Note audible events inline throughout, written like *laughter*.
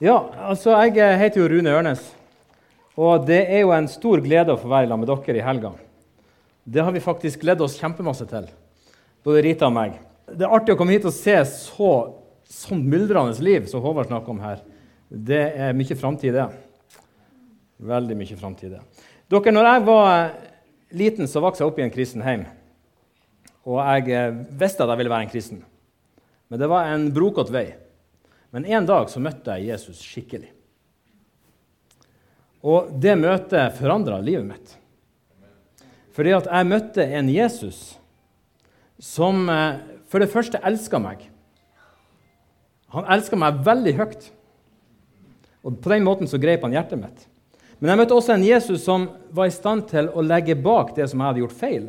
Ja, altså Jeg heter jo Rune Ørnes. Og det er jo en stor glede å få være sammen med dere i helga. Det har vi faktisk gledd oss kjempemasse til, både Rita og meg. Det er artig å komme hit og se så sånn myldrende liv som Håvard snakker om her. Det er mye framtid, det. Veldig mye framtid, det. Dere, når jeg var liten, så vokste jeg opp i en kristen heim. Og jeg eh, visste at jeg ville være en kristen. Men det var en brokete vei. Men en dag så møtte jeg Jesus skikkelig. Og det møtet forandra livet mitt. Fordi at jeg møtte en Jesus som eh, for det første elska meg. Han elska meg veldig høyt. Og På den måten så grep han hjertet mitt. Men jeg møtte også en Jesus som var i stand til å legge bak det som jeg hadde gjort feil.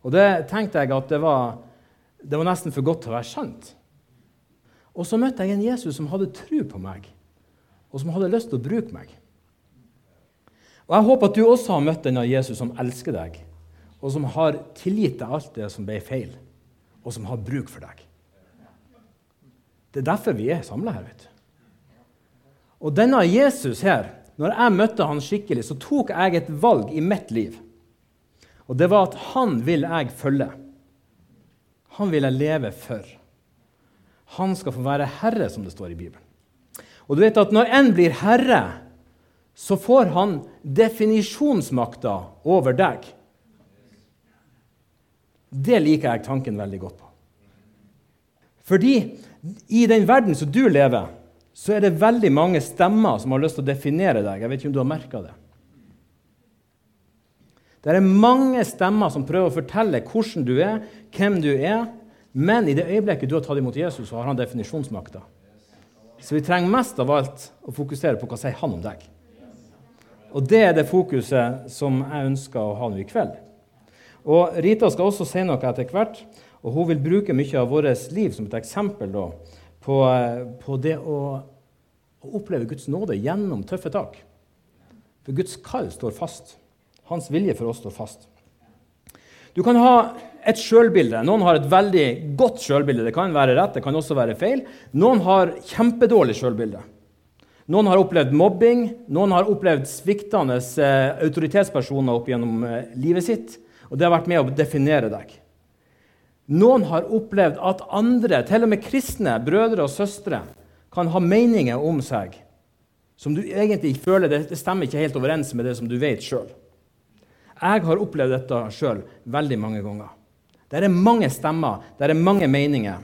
Og det tenkte jeg at det var, det var nesten for godt til å være sant. Og så møtte jeg en Jesus som hadde tro på meg, og som hadde lyst til å bruke meg. Og Jeg håper at du også har møtt denne Jesus som elsker deg, og som har tilgitt deg alt det som ble feil, og som har bruk for deg. Det er derfor vi er samla her. vet du. Og denne Jesus her, når jeg møtte han skikkelig, så tok jeg et valg i mitt liv. Og det var at han vil jeg følge. Han vil jeg leve for. Han skal få være herre, som det står i Bibelen. Og du vet at Når en blir herre, så får han definisjonsmakta over deg. Det liker jeg tanken veldig godt på. Fordi i den verden som du lever, så er det veldig mange stemmer som har lyst til å definere deg. Jeg vet ikke om du har merka det. Det er mange stemmer som prøver å fortelle hvordan du er, hvem du er, men i det øyeblikket du har tatt imot Jesus, så har han definisjonsmakta. Så vi trenger mest av alt å fokusere på hva sier han om deg. Og det er det fokuset som jeg ønsker å ha nå i kveld. Og Rita skal også si noe etter hvert, og hun vil bruke mye av vårt liv som et eksempel da, på, på, det å, å oppleve Guds nåde gjennom tøffe tak. For Guds kall står fast. Hans vilje for oss står fast. Du kan ha et sjølbilde. Noen har et veldig godt sjølbilde. Det kan være rett, det kan også være feil. Noen har kjempedårlig sjølbilde. Noen har opplevd mobbing, noen har opplevd sviktende eh, autoritetspersoner opp gjennom eh, livet sitt. Og det har vært med å definere deg. Noen har opplevd at andre, til og med kristne brødre og søstre, kan ha meninger om seg som du egentlig føler det, stemmer ikke helt overens med det som du vet sjøl. Jeg har opplevd dette sjøl veldig mange ganger. Det er mange stemmer, det er mange meninger.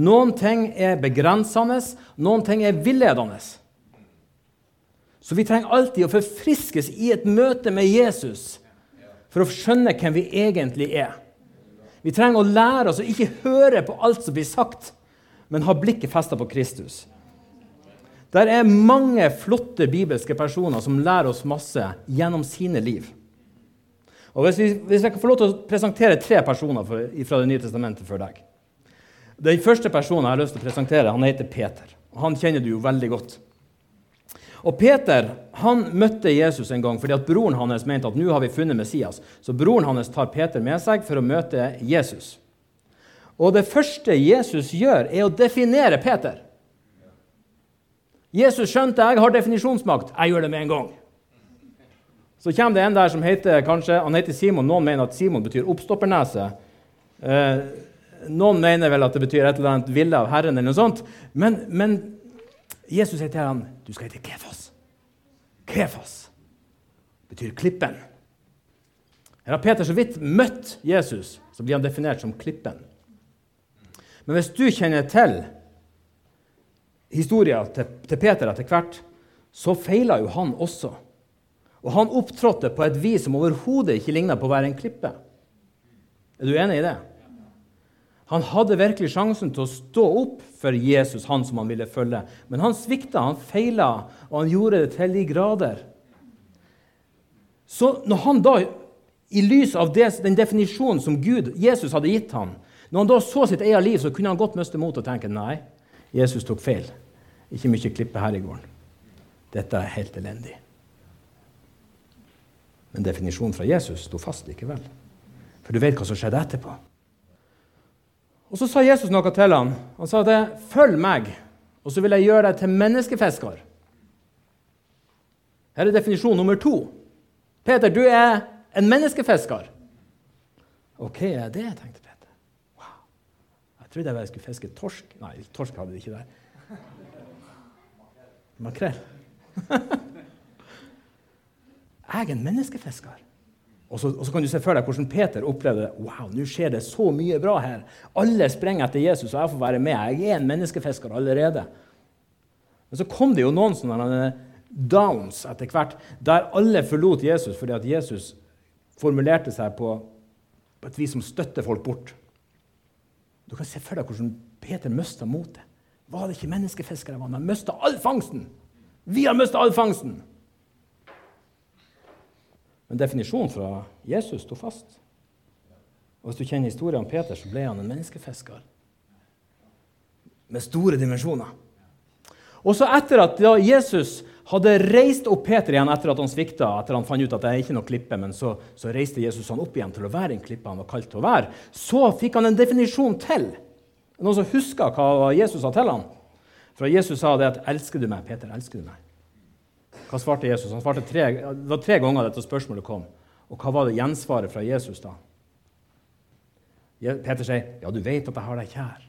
Noen ting er begrensende, noen ting er villedende. Så vi trenger alltid å forfriskes i et møte med Jesus for å skjønne hvem vi egentlig er. Vi trenger å lære oss å ikke høre på alt som blir sagt, men ha blikket festa på Kristus. Der er mange flotte bibelske personer som lærer oss masse gjennom sine liv. Og Hvis, vi, hvis jeg kan få lov til å presentere tre personer fra Det nye testamentet for deg Den første personen jeg har lyst til å presentere, han heter Peter. Han kjenner du jo veldig godt. Og Peter han møtte Jesus en gang fordi at broren hans mente at nå har vi funnet Messias. Så broren hans tar Peter med seg for å møte Jesus. Og det første Jesus gjør, er å definere Peter. Jesus skjønte jeg har definisjonsmakt. Jeg gjør det med en gang. Så kommer det en der som heter kanskje, han heter Simon. Noen mener at Simon betyr oppstoppernese. Eh, noen mener vel at det betyr et eller annet ville av Herren. eller noe sånt. Men, men Jesus sier til ham du skal hete Kefas. Kefas betyr klippen. Her har Peter så vidt møtt Jesus, så blir han definert som klippen. Men hvis du kjenner til historien til, til Peter etter hvert, så feila jo han også. Og han opptrådte på et vis som overhodet ikke ligna på å være en klippe. Er du enig i det? Han hadde virkelig sjansen til å stå opp for Jesus, han som han ville følge. Men han svikta, han feila, og han gjorde det til de grader. Så når han da, i lys av det, den definisjonen som Gud, Jesus hadde gitt ham, når han da så sitt eget liv, så kunne han godt miste motet og tenke nei, Jesus tok feil. Ikke mye klippe her i gården. Dette er helt elendig. Men definisjonen fra Jesus sto fast likevel. For du vet hva som skjedde etterpå. Og Så sa Jesus noe til ham. Han sa det, 'Følg meg, og så vil jeg gjøre deg til menneskefisker. Her er definisjon nummer to. Peter, du er en menneskefisker. OK, er det, tenkte Peter. Jeg trodde jeg skulle fiske torsk. Nei, torsk hadde de ikke der. Makrell. *laughs* jeg er en menneskefisker. Og så, og så, kan du se for deg hvordan Peter opplevde det. Wow, nå skjer det så mye bra her. Alle sprenger etter Jesus, og jeg får være med. Jeg er en menneskefisker allerede. Men så kom det jo noen sånne downs etter hvert, der alle forlot Jesus fordi at Jesus formulerte seg på, på et vis som støtter folk bort. Du kan se for deg hvordan Peter mista motet. Var det ikke menneskefiskere? Han mista all fangsten! Vi har mista all fangsten! Men definisjonen fra Jesus sto fast. Og Hvis du kjenner historien om Peter, så ble han en menneskefisker med store dimensjoner. Og så etter at Jesus hadde reist opp Peter igjen etter at han svikta, etter han fant ut at det er ikke noe klippe, men så, så, reiste Jesus han opp igjen til å være en klippe han var kalt til å være, så fikk han en definisjon til. Noen som husker hva Jesus sa til han? For Jesus sa det at 'Elsker du meg, Peter? Elsker du meg?' Hva svarte Jesus? Han svarte tre, det var tre ganger dette spørsmålet kom. Og hva var det gjensvaret fra Jesus da? Peter sier, 'Ja, du vet at jeg har deg kjær'.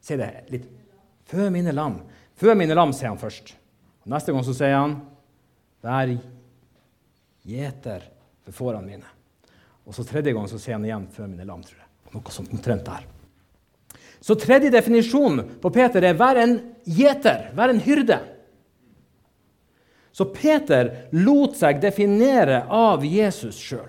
Si det litt. Fø mine lam. Fø mine lam, sier han først. Og neste gang så sier han, 'Vær gjeter for fårene mine'. Og så tredje gang så sier han igjen, før mine lam', tror jeg. Noe sånt omtrent der. Så tredje definisjon på Peter er 'vær en gjeter', vær en hyrde'. Så Peter lot seg definere av Jesus sjøl.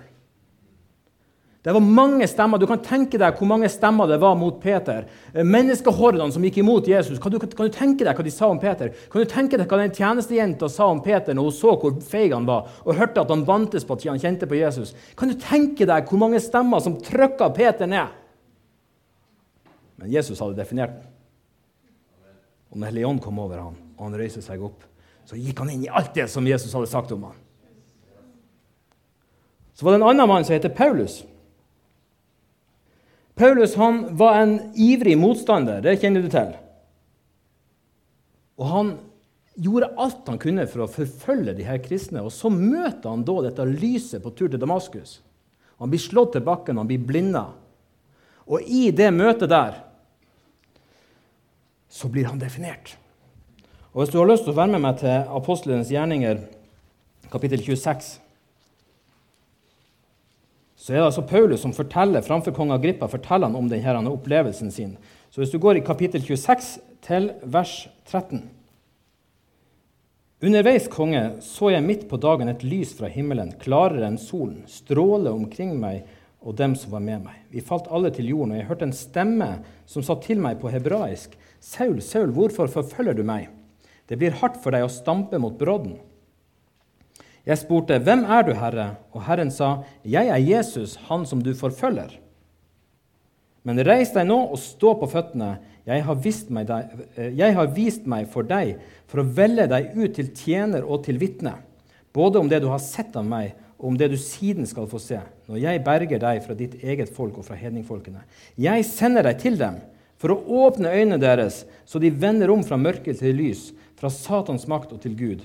Det var mange stemmer. Du kan tenke deg hvor mange stemmer det var mot Peter. Menneskehordene som gikk imot Jesus. Kan du, kan du, tenke deg hva de sa om Peter? Kan du tenke deg hva den tjenestejenta sa om Peter når hun så hvor feig han var, og hørte at han vantes på at han kjente på Jesus? Kan du tenke deg hvor mange stemmer som trykka Peter ned? Men Jesus hadde definert den. Og når Hellige kom over ham, og han røyste seg opp, så gikk han inn i alt det som Jesus hadde sagt om ham. Så var det en annen mann som heter Paulus. Paulus han var en ivrig motstander, det kjenner du til. Og han gjorde alt han kunne for å forfølge de her kristne. Og så møter han da dette lyset på tur til Damaskus. Han blir slått til bakken, han blir blinda. Og i det møtet der så blir han definert. Og Hvis du har lyst til å være med meg til apostlenes gjerninger, kapittel 26, så er det altså Paulus som forteller framfor kong Agrippa forteller han om denne opplevelsen sin. Så Hvis du går i kapittel 26 til vers 13 Underveis, konge, så jeg midt på dagen et lys fra himmelen, klarere enn solen, stråle omkring meg og dem som var med meg. Vi falt alle til jorden, og jeg hørte en stemme som sa til meg på hebraisk, Saul, Saul, hvorfor forfølger du meg? Det blir hardt for deg å stampe mot brodden. Jeg spurte, 'Hvem er du, Herre?' Og Herren sa, 'Jeg er Jesus, han som du forfølger.' Men reis deg nå og stå på føttene. Jeg har, deg, eh, jeg har, vist meg for deg for å velge deg ut til tjener og til vitne, både om det du har sett av meg, og om det du siden skal få se, når jeg berger deg fra ditt eget folk og fra hedningfolkene. Jeg sender deg til dem for å åpne øynene deres, så de vender om fra mørke til lys, fra Satans makt og til Gud.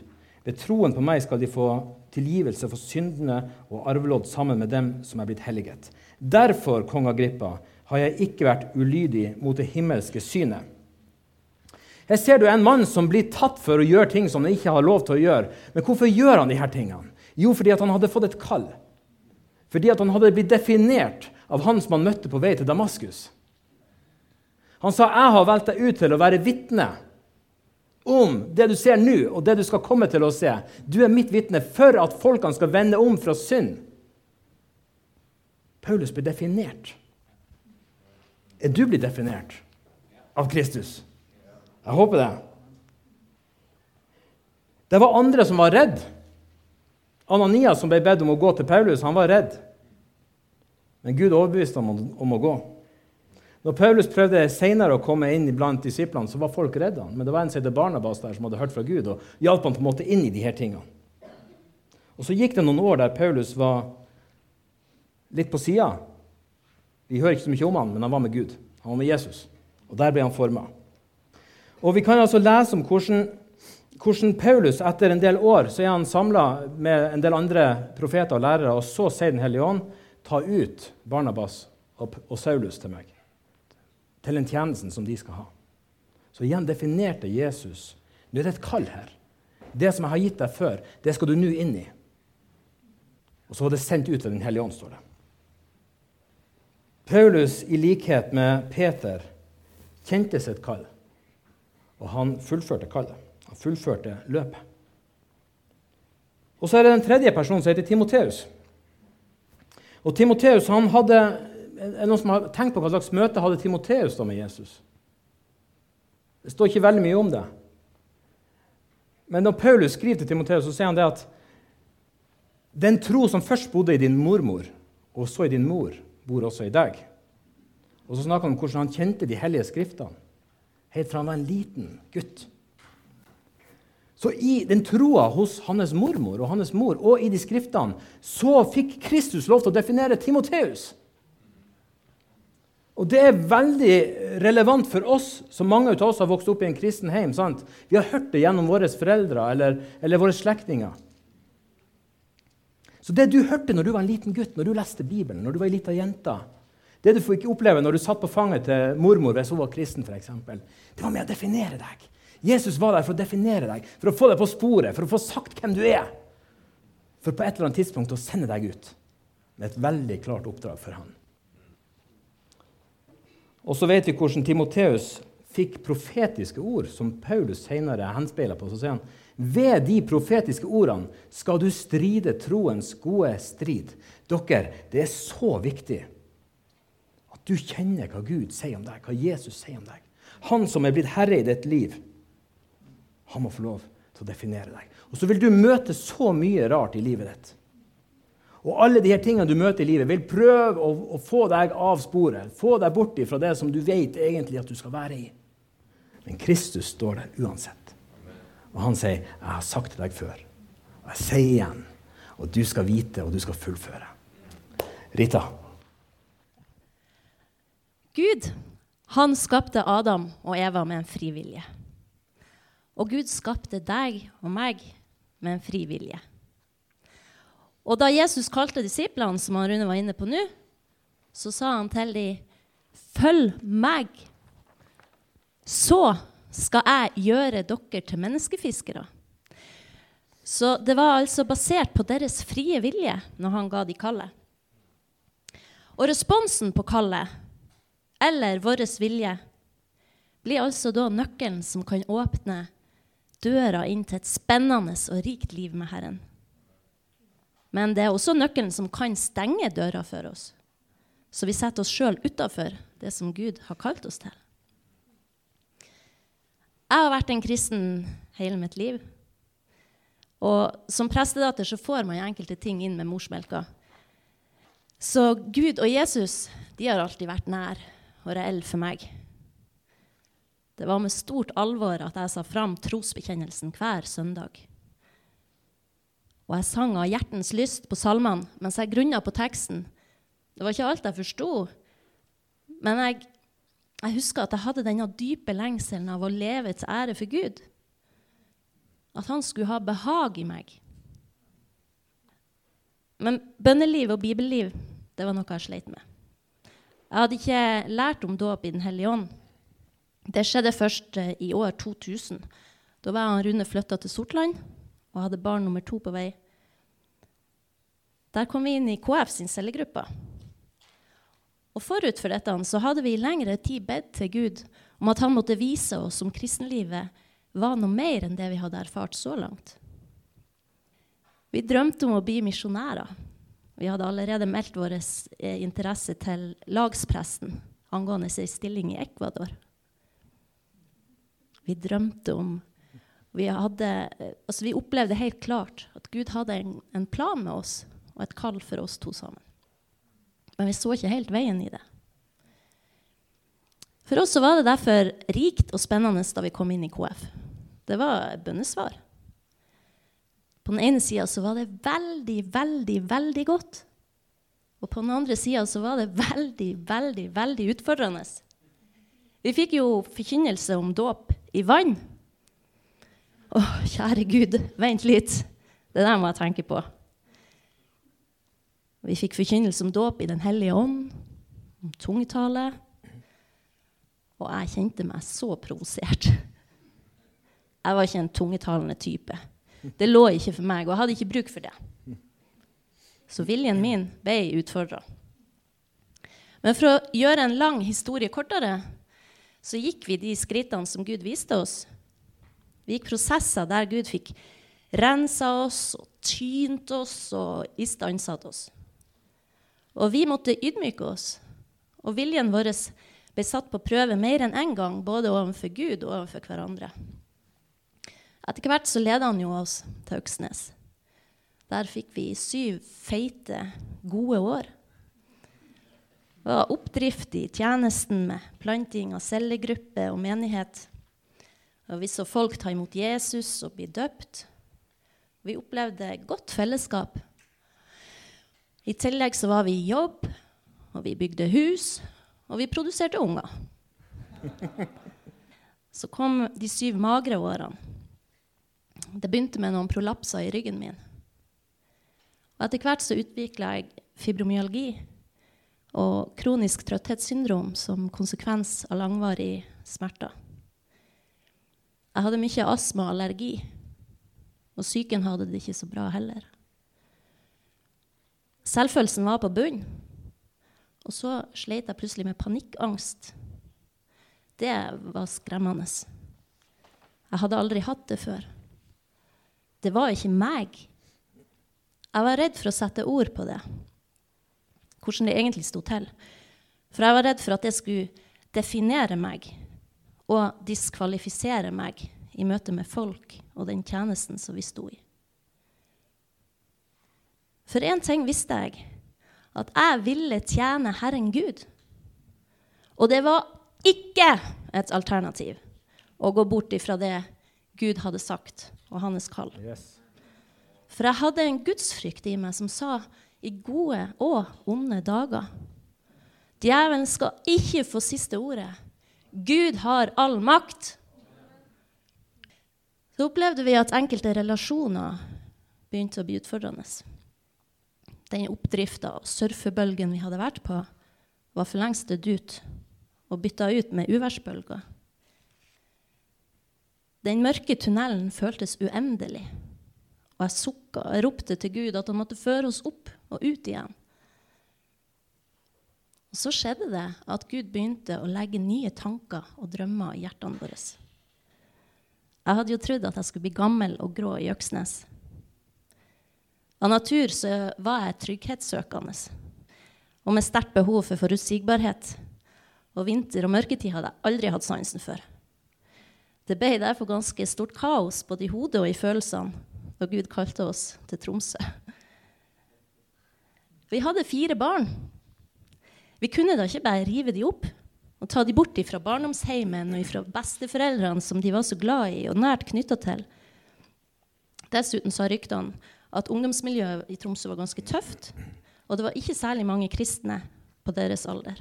Ved troen på meg skal de få tilgivelse for syndene og arvelodd sammen med dem som er blitt helliget. Derfor, kong Agrippa, har jeg ikke vært ulydig mot det himmelske synet. Her ser du en mann som blir tatt for å gjøre ting som han ikke har lov til å gjøre. Men hvorfor gjør han disse tingene? Jo, fordi han hadde fått et kall. Fordi han hadde blitt definert av han som han møtte på vei til Damaskus. Han sa, 'Jeg har valgt deg ut til å være vitne om det du ser nå, og det du skal komme til å se. Du er mitt vitne for at folkene skal vende om fra synd. Paulus blir definert. Er du blitt definert av Kristus? Jeg håper det. Det var andre som var redd. Ananias, som ble bedt om å gå til Paulus, han var redd. Men Gud overbeviste ham om å gå. Når Paulus prøvde senere å komme inn blant disiplene, så var folk redde han. Men det var en som Barnabas der, som hadde hørt fra Gud, og hjalp han på en måte inn i de her tingene. Og Så gikk det noen år der Paulus var litt på sida. Vi hører ikke så mye om han, men han var med Gud. Han var med Jesus. Og der ble han forma. Og Vi kan altså lese om hvordan, hvordan Paulus etter en del år så er han samla med en del andre profeter og lærere, og så sier Den hellige ånd ta ut Barnabas og Saulus til meg. Til den tjenesten som de skal ha. Så igjen definerte Jesus Nå er det et kall her. Det som jeg har gitt deg før, det skal du nå inn i. Og så var det sendt ut ved Den hellige ånd, står det. Paulus, i likhet med Peter, kjente sitt kall. Og han fullførte kallet. Han fullførte løpet. Og så er det den tredje personen som heter Timoteus. Og Timoteus han hadde, Er det noen som har tenkt på hva slags møte hadde Timoteus da med Jesus? Det står ikke veldig mye om det. Men når Paulus skriver til Timoteus, så sier han det at den tro som først bodde i din mormor, og så i din mor, bor også i deg. Og så snakker han om hvordan han kjente de hellige skriftene helt fra han var en liten gutt. Så i den troa hos hans mormor og hans mor og i de skriftene så fikk Kristus lov til å definere Timoteus. Og det er veldig relevant for oss, som mange av oss har vokst opp i en kristen heim. Sant? Vi har hørt det gjennom våre foreldre eller, eller våre slektninger. Så det du hørte når du var en liten gutt, når du leste Bibelen, når du var ei lita jente, det du fikk oppleve når du satt på fanget til mormor hvis hun var kristen, for eksempel, det var med å definere deg. Jesus var der for å definere deg, for å få deg på sporet, for å få sagt hvem du er. For på et eller annet tidspunkt å sende deg ut med et veldig klart oppdrag for han. Og så vet vi hvordan Timoteus fikk profetiske ord, som Paulus senere henspeiler på. Så sier han ved de profetiske ordene skal du stride troens gode strid. Dere, det er så viktig at du kjenner hva Gud sier om deg, hva Jesus sier om deg. Han som er blitt herre i ditt liv, han må få lov til å definere deg. Og så vil du møte så mye rart i livet ditt. Og alle de her tingene du møter i livet, vil prøve å, å få deg av sporet. Få deg bort fra det som du vet egentlig at du skal være i. Men Kristus står der uansett. Og han sier, 'Jeg har sagt til deg før, og jeg sier igjen.' Og du skal vite, og du skal fullføre. Rita? Gud han skapte Adam og Eva med en fri vilje. Og Gud skapte deg og meg med en fri vilje. Og da Jesus kalte disiplene, som han Rune var inne på nå, så sa han til dem, 'Følg meg.' Så skal jeg gjøre dere til menneskefiskere. Så det var altså basert på deres frie vilje når han ga de kallet. Og responsen på kallet, eller vår vilje, blir altså da nøkkelen som kan åpne døra inn til et spennende og rikt liv med Herren. Men det er også nøkkelen som kan stenge døra for oss, så vi setter oss sjøl utafor det som Gud har kalt oss til. Jeg har vært en kristen hele mitt liv. Og som prestedatter så får man enkelte ting inn med morsmelka. Så Gud og Jesus de har alltid vært nær og reell for meg. Det var med stort alvor at jeg sa fram trosbekjennelsen hver søndag. Og jeg sang av hjertens lyst på salmene mens jeg grunna på teksten. Det var ikke alt jeg forsto, men jeg jeg husker at jeg hadde denne dype lengselen av å leve til ære for Gud. At han skulle ha behag i meg. Men bønneliv og bibelliv det var noe jeg sleit med. Jeg hadde ikke lært om dåp i Den hellige ånd. Det skjedde først eh, i år 2000. Da var han Rune flytta til Sortland og hadde barn nummer to på vei. Der kom vi inn i KF sin cellegruppe. Og Forut for dette så hadde vi i lengre tid bedt til Gud om at han måtte vise oss om kristenlivet var noe mer enn det vi hadde erfart så langt. Vi drømte om å bli misjonærer. Vi hadde allerede meldt vår eh, interesse til lagspresten angående sin stilling i Ecuador. Vi drømte om vi, hadde, altså vi opplevde helt klart at Gud hadde en, en plan med oss og et kall for oss to sammen. Men vi så ikke helt veien i det. For oss var det derfor rikt og spennende da vi kom inn i KF. Det var bønnesvar. På den ene sida så var det veldig, veldig, veldig godt. Og på den andre sida så var det veldig, veldig, veldig utfordrende. Vi fikk jo forkynnelse om dåp i vann. Å, kjære Gud, vent litt. Det der må jeg tenke på. Vi fikk forkynnelse om dåp i Den hellige ånd, om tungetale. Og jeg kjente meg så provosert. Jeg var ikke en tungetalende type. Det lå ikke for meg, og jeg hadde ikke bruk for det. Så viljen min ble utfordra. Men for å gjøre en lang historie kortere, så gikk vi de skrittene som Gud viste oss. Vi gikk prosesser der Gud fikk rensa oss og tynt oss og istandsatt oss. Og vi måtte ydmyke oss. Og viljen vår ble satt på prøve mer enn én en gang, både overfor Gud og overfor hverandre. Etter hvert så leda han jo oss til Øksnes. Der fikk vi syv feite, gode år. Det var oppdrift i tjenesten med planting av cellegruppe og menighet. Og vi så folk ta imot Jesus og bli døpt. Vi opplevde godt fellesskap. I tillegg så var vi i jobb, og vi bygde hus, og vi produserte unger. Så kom de syv magre årene. Det begynte med noen prolapser i ryggen min. Og etter hvert så utvikla jeg fibromyalgi og kronisk trøtthetssyndrom som konsekvens av langvarig smerter. Jeg hadde mye astma og allergi, og psyken hadde det ikke så bra heller. Selvfølelsen var på bunn, og så sleit jeg plutselig med panikkangst. Det var skremmende. Jeg hadde aldri hatt det før. Det var ikke meg. Jeg var redd for å sette ord på det, hvordan det egentlig sto til. For jeg var redd for at det skulle definere meg og diskvalifisere meg i møte med folk og den tjenesten som vi sto i. For én ting visste jeg, at jeg ville tjene Herren Gud. Og det var ikke et alternativ å gå bort ifra det Gud hadde sagt, og hans kall. Yes. For jeg hadde en gudsfrykt i meg som sa i gode og onde dager. Djevelen skal ikke få siste ordet. Gud har all makt. Så opplevde vi at enkelte relasjoner begynte å bli utfordrende. Den oppdrifta og surfebølgen vi hadde vært på, var for lengst dødd ut og bytta ut med uværsbølger. Den mørke tunnelen føltes uendelig. Og jeg sukka og ropte til Gud at han måtte føre oss opp og ut igjen. Så skjedde det at Gud begynte å legge nye tanker og drømmer i hjertene våre. Jeg hadde jo trodd at jeg skulle bli gammel og grå i Øksnes. Av natur så var jeg trygghetssøkende og med sterkt behov for forutsigbarhet. Og vinter og mørketid hadde jeg aldri hatt sansen for. Det ble derfor ganske stort kaos både i hodet og i følelsene da Gud kalte oss til Tromsø. Vi hadde fire barn. Vi kunne da ikke bare rive de opp og ta de bort fra barndomsheimen og fra besteforeldrene som de var så glad i og nært knytta til. Dessuten sa ryktene at ungdomsmiljøet i Tromsø var ganske tøft, og det var ikke særlig mange kristne på deres alder.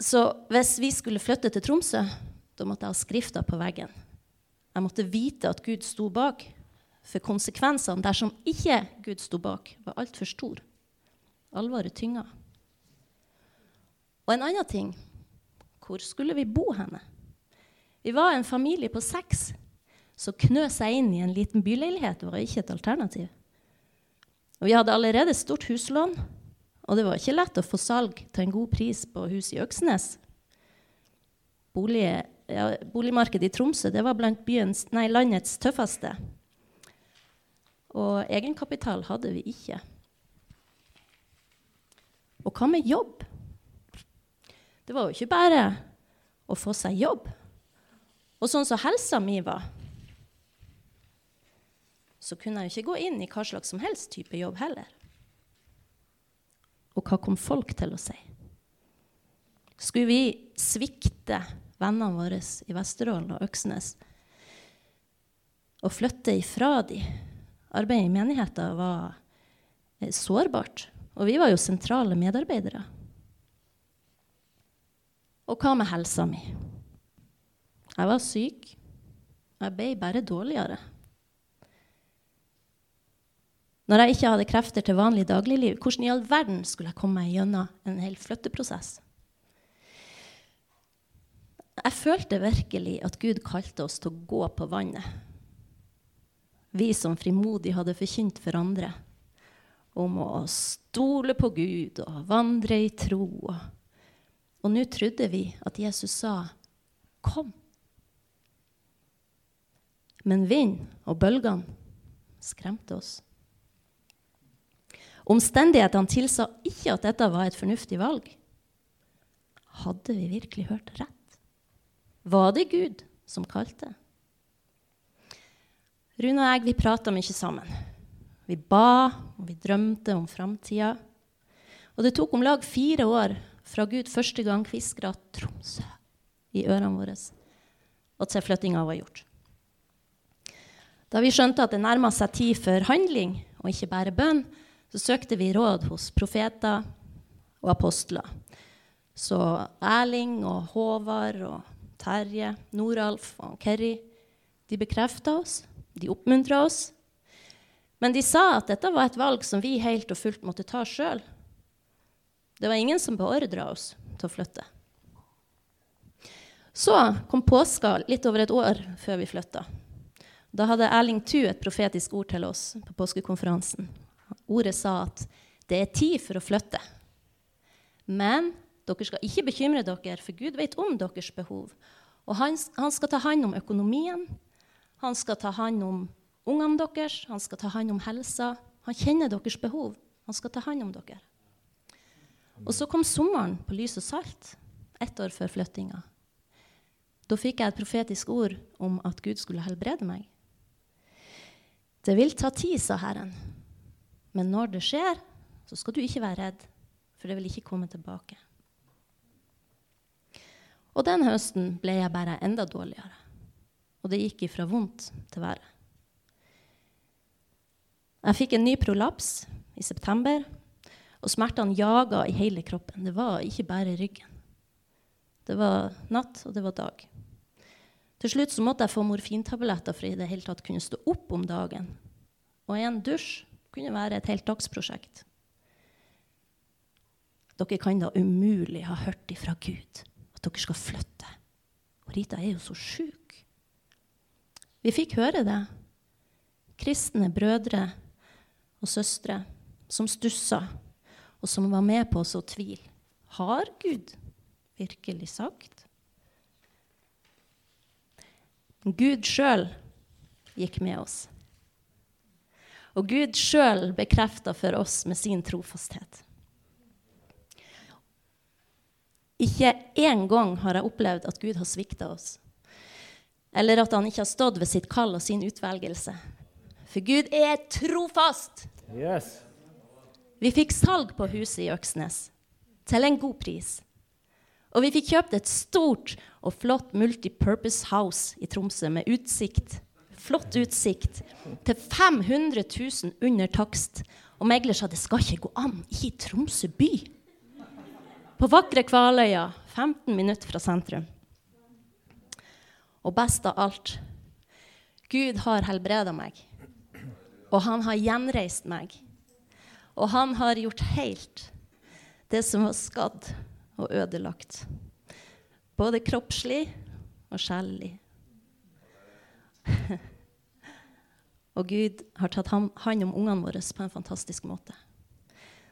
Så hvis vi skulle flytte til Tromsø, da måtte jeg ha skrifta på veggen. Jeg måtte vite at Gud sto bak, for konsekvensene dersom ikke Gud sto bak, var altfor stor. Alvoret tynga. Og en annen ting hvor skulle vi bo henne? Vi var en familie på seks som knø seg inn i en liten byleilighet. Var ikke et alternativ. Og vi hadde allerede stort huslån, og det var ikke lett å få salg til en god pris på hus i Øksnes. Bolig ja, boligmarkedet i Tromsø det var blant byens, nei, landets tøffeste. Og egenkapital hadde vi ikke. Og hva med jobb? Det var jo ikke bare å få seg jobb. Og sånn som helsa mi var, så kunne jeg jo ikke gå inn i hva slags som helst type jobb heller. Og hva kom folk til å si? Skulle vi svikte vennene våre i Vesterålen og Øksnes og flytte ifra de. Arbeidet i menigheten var eh, sårbart, og vi var jo sentrale medarbeidere. Og hva med helsa mi? Jeg var syk. Jeg ble bare dårligere. Når jeg ikke hadde krefter til vanlig dagligliv, hvordan i all verden skulle jeg komme meg gjennom en hel flytteprosess? Jeg følte virkelig at Gud kalte oss til å gå på vannet. Vi som frimodig hadde forkynt for andre om å stole på Gud og vandre i tro. Og nå trodde vi at Jesus sa, 'Kom'. Men vind og bølgene skremte oss. Omstendighetene tilsa ikke at dette var et fornuftig valg. Hadde vi virkelig hørt rett? Var det Gud som kalte? Rune og jeg vi prata mye sammen. Vi ba, og vi drømte om framtida. Og det tok om lag fire år fra Gud første gang hviskra Tromsø i ørene våre, og til flyttinga var gjort. Da vi skjønte at det nærma seg tid for handling, og ikke bare bønn, så søkte vi råd hos profeter og apostler. Så Erling og Håvard og Terje, Noralf og Kerry de bekrefta oss, de oppmuntra oss. Men de sa at dette var et valg som vi helt og fullt måtte ta sjøl. Det var ingen som beordra oss til å flytte. Så kom påska litt over et år før vi flytta. Da hadde Erling Thu et profetisk ord til oss på påskekonferansen. Ordet sa at det er tid for å flytte. Men dere skal ikke bekymre dere, for Gud vet om deres behov. Og han, han skal ta hånd om økonomien, han skal ta hånd om ungene deres, han skal ta hånd om helsa. Han kjenner deres behov. Han skal ta hånd om dere. Og så kom sommeren på lys og salt, ett år før flyttinga. Da fikk jeg et profetisk ord om at Gud skulle helbrede meg. Det vil ta tid, sa Herren. Men når det skjer, så skal du ikke være redd, for det vil ikke komme tilbake. Og den høsten ble jeg bare enda dårligere. Og det gikk ifra vondt til verre. Jeg fikk en ny prolaps i september, og smertene jaga i hele kroppen. Det var ikke bare ryggen. Det var natt, og det var dag. Til slutt så måtte jeg få morfintabletter for i det hele tatt kunne stå opp om dagen. Og en dusj kunne være et helt dagsprosjekt. Dere kan da umulig ha hørt ifra Gud at dere skal flytte. Og Rita er jo så sjuk. Vi fikk høre det. Kristne brødre og søstre som stussa og som var med på å så tvil. Har Gud virkelig sagt? Gud sjøl gikk med oss. Og Gud sjøl bekrefta for oss med sin trofasthet. Ikke én gang har jeg opplevd at Gud har svikta oss. Eller at han ikke har stått ved sitt kall og sin utvelgelse. For Gud er trofast. Yes. Vi fikk salg på huset i Øksnes til en god pris. Og vi fikk kjøpt et stort og flott multipurpose house i Tromsø med utsikt, flott utsikt til 500 000 under takst. Og megler sa det skal ikke gå an, i Tromsø by. På vakre Kvaløya, 15 minutter fra sentrum. Og best av alt Gud har helbreda meg. Og han har gjenreist meg og han har gjort helt det som var skadd og ødelagt. Både kroppslig og sjelelig. *laughs* og Gud har tatt hånd om ungene våre på en fantastisk måte.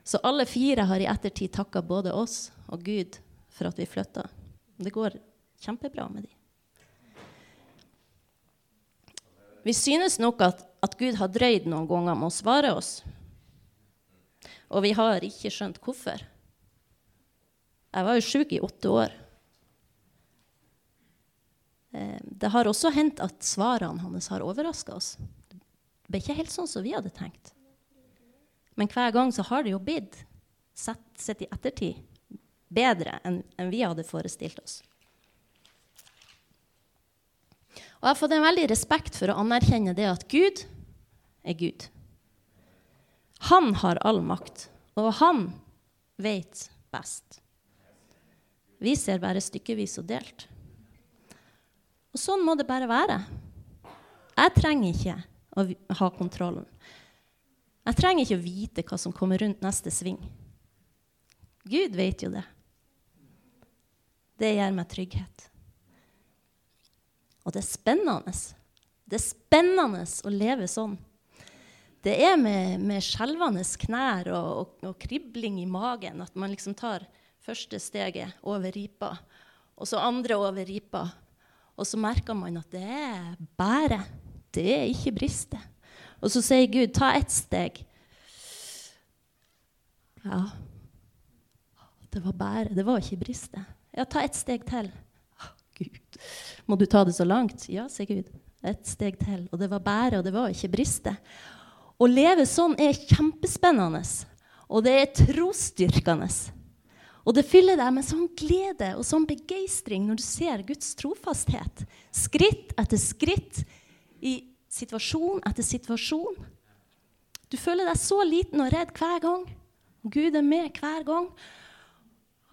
Så alle fire har i ettertid takka både oss og Gud for at vi flytta. Det går kjempebra med dem. Vi synes nok at, at Gud har drøyd noen ganger med å svare oss. Og vi har ikke skjønt hvorfor. Jeg var jo sjuk i åtte år. Eh, det har også hendt at svarene hans har overraska oss. Det ble ikke helt sånn som vi hadde tenkt. Men hver gang så har det jo blitt, sett, sett i ettertid, bedre enn, enn vi hadde forestilt oss. Og jeg har fått en veldig respekt for å anerkjenne det at Gud er Gud. Han har all makt, og han vet best. Vi ser bare stykkevis og delt. Og sånn må det bare være. Jeg trenger ikke å ha kontrollen. Jeg trenger ikke å vite hva som kommer rundt neste sving. Gud vet jo det. Det gir meg trygghet. Og det er spennende. Det er spennende å leve sånn. Det er med, med skjelvende knær og, og, og, kribling i magen at man liksom tar første steget over ripa, og så andre over ripa. Og så merker man at det er bære. Det er ikke briste. Og så sier Gud, ta ett steg. Ja, det var bære. Det var ikke briste. Ja, ta ett steg til. Gud, må du ta det så langt? Ja, sier Gud. Et steg til. Og det var bære, og det var ikke briste. Å leve sånn er kjempespennende, og det er trosstyrkende. Og det fyller deg med sånn glede og sånn begeistring når du ser Guds trofasthet. Skritt etter skritt i situasjon etter situasjon. Du føler deg så liten og redd hver gang. Gud er med hver gang.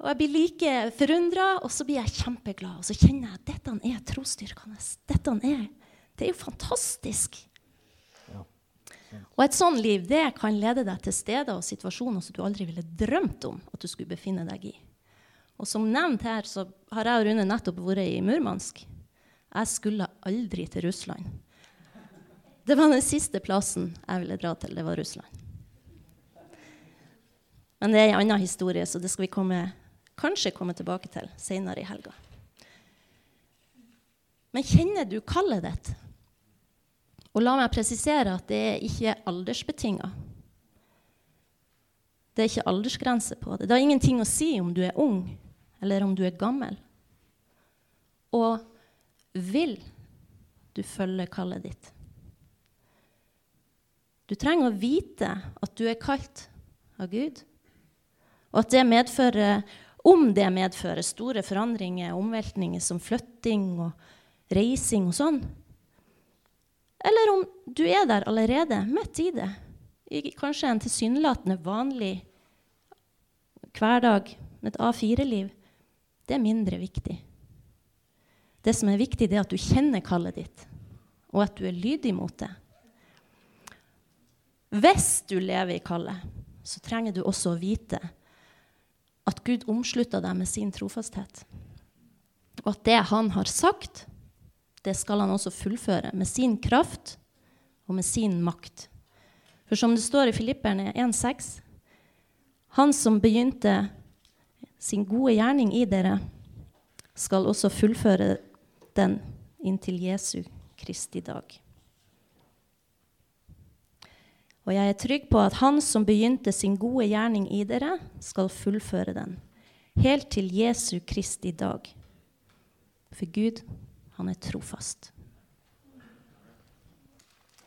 Og jeg blir like forundra, og så blir jeg kjempeglad. Og så kjenner jeg at dette er trosstyrkende. Dette er, det er jo fantastisk. Og et sånt liv det kan lede deg til steder og situasjoner som du aldri ville drømt om at du skulle befinne deg i. Og som nevnt her, så har jeg og Rune nettopp vært i Murmansk. Jeg skulle aldri til Russland. Det var den siste plassen jeg ville dra til. Det var Russland. Men det er en annen historie, så det skal vi komme kanskje komme tilbake til senere i helga. Men kjenner du kallet ditt? Og la meg presisere at det er ikke aldersbetinga. Det er ikke aldersgrense på det. Det har ingenting å si om du er ung eller om du er gammel. Og vil du følge kallet ditt? Du trenger å vite at du er kalt av Gud, og at det medfører om det medfører store forandringer omveltninger som flytting og reising og sånn. Eller om du er der allerede, midt i det, i kanskje en tilsynelatende vanlig hverdag, et A4-liv, det er mindre viktig. Det som er viktig, det er at du kjenner kallet ditt, og at du er lydig mot det. Hvis du lever i kallet, så trenger du også å vite at Gud omslutter deg med sin trofasthet. Og at det han har sagt, det skal han også fullføre med sin kraft og med sin makt. For som det står i Filipperne 1,6.: Han som begynte sin gode gjerning i dere, skal også fullføre den inntil Jesu Kristi dag. Og jeg er trygg på at Han som begynte sin gode gjerning i dere, skal fullføre den, helt til Jesu Kristi dag. For Gud, han er trofast.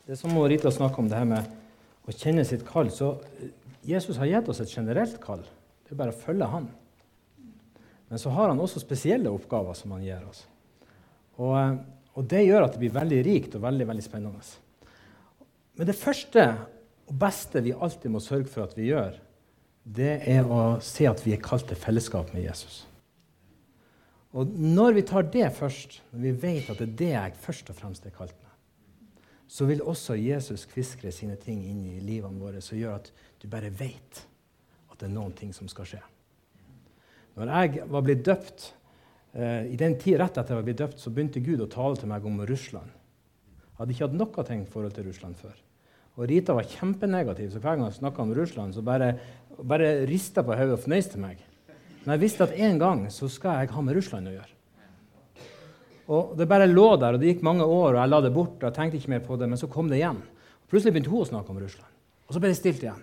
Det som Rita snakker om det her med å kjenne sitt kall. så Jesus har gitt oss et generelt kall. Det er bare å følge Han. Men så har han også spesielle oppgaver som han gir oss. Og, eh, og det gjør at det blir veldig rikt og veldig, veldig spennende. Men det første og beste vi alltid må sørge for at vi gjør, det er å se at vi er kalt til fellesskap med Jesus. Og når vi tar det først, når vi vet at det er det jeg først og fremst er kalt meg, så vil også Jesus kviskre sine ting inn i livene våre som gjør at du bare vet at det er noen ting som skal skje. Når jeg var blitt døpt, eh, I den tid rett etter jeg var blitt døpt, så begynte Gud å tale til meg om Russland. Jeg hadde ikke hatt noe tenkt forhold til Russland før. Og Rita var kjempenegativ, så hver gang jeg snakka om Russland, så bare, bare rista på hodet og fnøys meg. Men jeg visste at en gang så skal jeg ha med Russland å gjøre. Og Det bare lå der, og det gikk mange år, og jeg la det bort. og jeg tenkte ikke mer på det, Men så kom det igjen. Plutselig begynte hun å snakke om Russland. Og så ble det stilt igjen.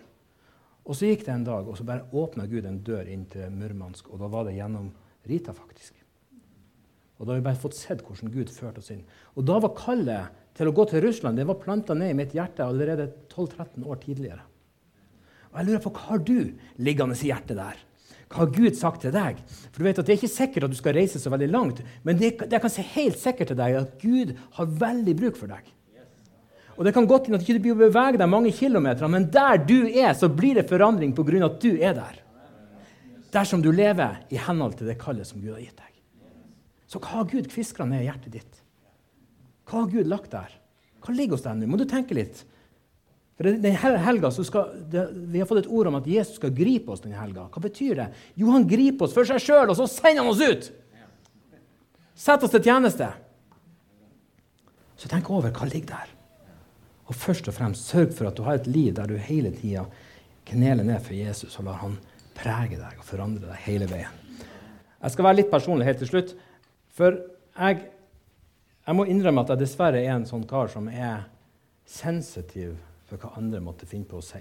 Og så gikk det en dag, og så bare åpna Gud en dør inn til Murmansk. Og da var det gjennom Rita, faktisk. Og da har vi bare fått sett hvordan Gud førte oss inn. Og da var kallet til å gå til Russland det var planta ned i mitt hjerte allerede 12-13 år tidligere. Og jeg lurer på, Hva har du liggende i hjertet der? Hva har Gud sagt til deg? For du vet at Det er ikke sikkert at du skal reise så veldig langt, men det, det kan si helt sikkert til deg at Gud har veldig bruk for deg. Og Det kan godt hende at du ikke beveger deg mange kilometer, men der du er, så blir det forandring pga. at du er der. Dersom du lever i henhold til det kallet som Gud har gitt deg. Så hva har Gud kviskra ned i hjertet ditt? Hva har Gud lagt der? Hva ligger hos deg nå? Må du tenke litt. For den helga skal, det, Vi har fått et ord om at Jesus skal gripe oss denne helga. Hva betyr det? Jo, han griper oss for seg sjøl, og så sender han oss ut! Sett oss til tjeneste. Så tenk over hva ligger der. Og først og fremst sørg for at du har et liv der du hele tida kneler ned for Jesus og lar han prege deg og forandre deg hele veien. Jeg skal være litt personlig helt til slutt. For jeg, jeg må innrømme at jeg dessverre er en sånn kar som er sensitiv for hva andre måtte finne på å si.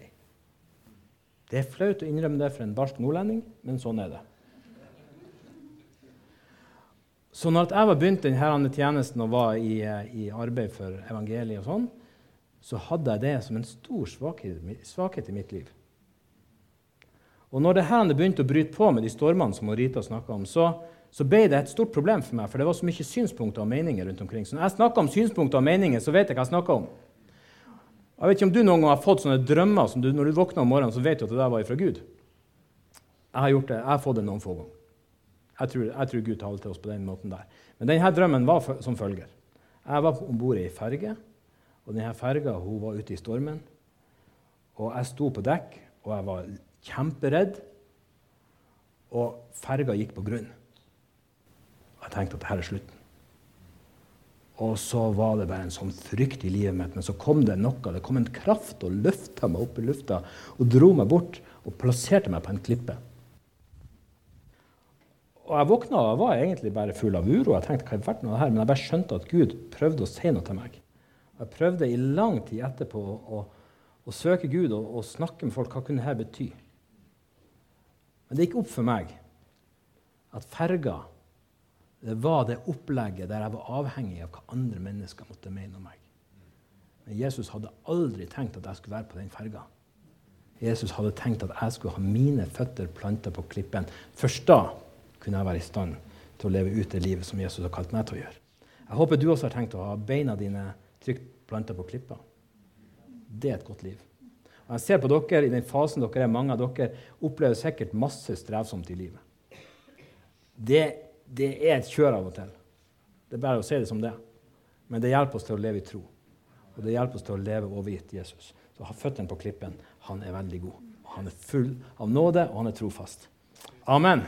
Det er flaut å innrømme det for en barsk nordlending, men sånn er det. Så når jeg var begynt denne tjenesten og var i, i arbeid for evangeliet, og sånn, så hadde jeg det som en stor svakhet, svakhet i mitt liv. Og når det her begynte å bryte på med de stormene som Rita snakka om, så, så, ble det et stort problem for meg, for det var så mye synspunkter og meninger rundt omkring. Så når jeg snakker om synspunkter og meninger, så vet jeg hva jeg snakker om. Jeg vet ikke om du noen gang har fått sånne drømmer som du, når du våkner om morgenen, så vet du at det der var fra Gud. Jeg har gjort det, jeg har fått det noen få ganger. Jeg tror, jeg tror Gud taler til oss på den måten der. Men denne drømmen var som følger. Jeg var om bord i ei ferge, og denne ferga var ute i stormen. Og jeg sto på dekk, og jeg var kjemperedd. Og ferga gikk på grunn. Og jeg tenkte at dette er slutten. Og så var det bare en sånn frykt i livet mitt. Men så kom det noe. Det kom en kraft og løfta meg opp i lufta og dro meg bort og plasserte meg på en klippe. Og jeg våkna og var egentlig bare full av uro. Jeg tenkte, hva av det her? Men jeg bare skjønte at Gud prøvde å si noe til meg. Jeg prøvde i lang tid etterpå å, å søke Gud og, og, snakke med folk. Hva kunne dette bety? Men det gikk opp for meg at ferga det var det opplegget der jeg var avhengig av hva andre mennesker måtte mene om meg. Men Jesus hadde aldri tenkt at jeg skulle være på den ferga. Jesus hadde tenkt at jeg skulle ha mine føtter planta på klippen. Først da kunne jeg være i stand til å leve ut det livet som Jesus har kalt meg til å gjøre. Jeg håper du også har tenkt å ha beina dine trygt planta på klippa. Det er et godt liv. Og jeg ser på dere, I den fasen dere er, mange av dere opplever sikkert masse strevsomt i livet. Det, det er et kjør av og til. Det er bare å si det som det. Men det hjelper oss til å leve i tro. Og det hjelper oss til å leve overgitt Jesus. Så føttene på klippen. Han er veldig god. Han er full av nåde, og han er trofast. Amen.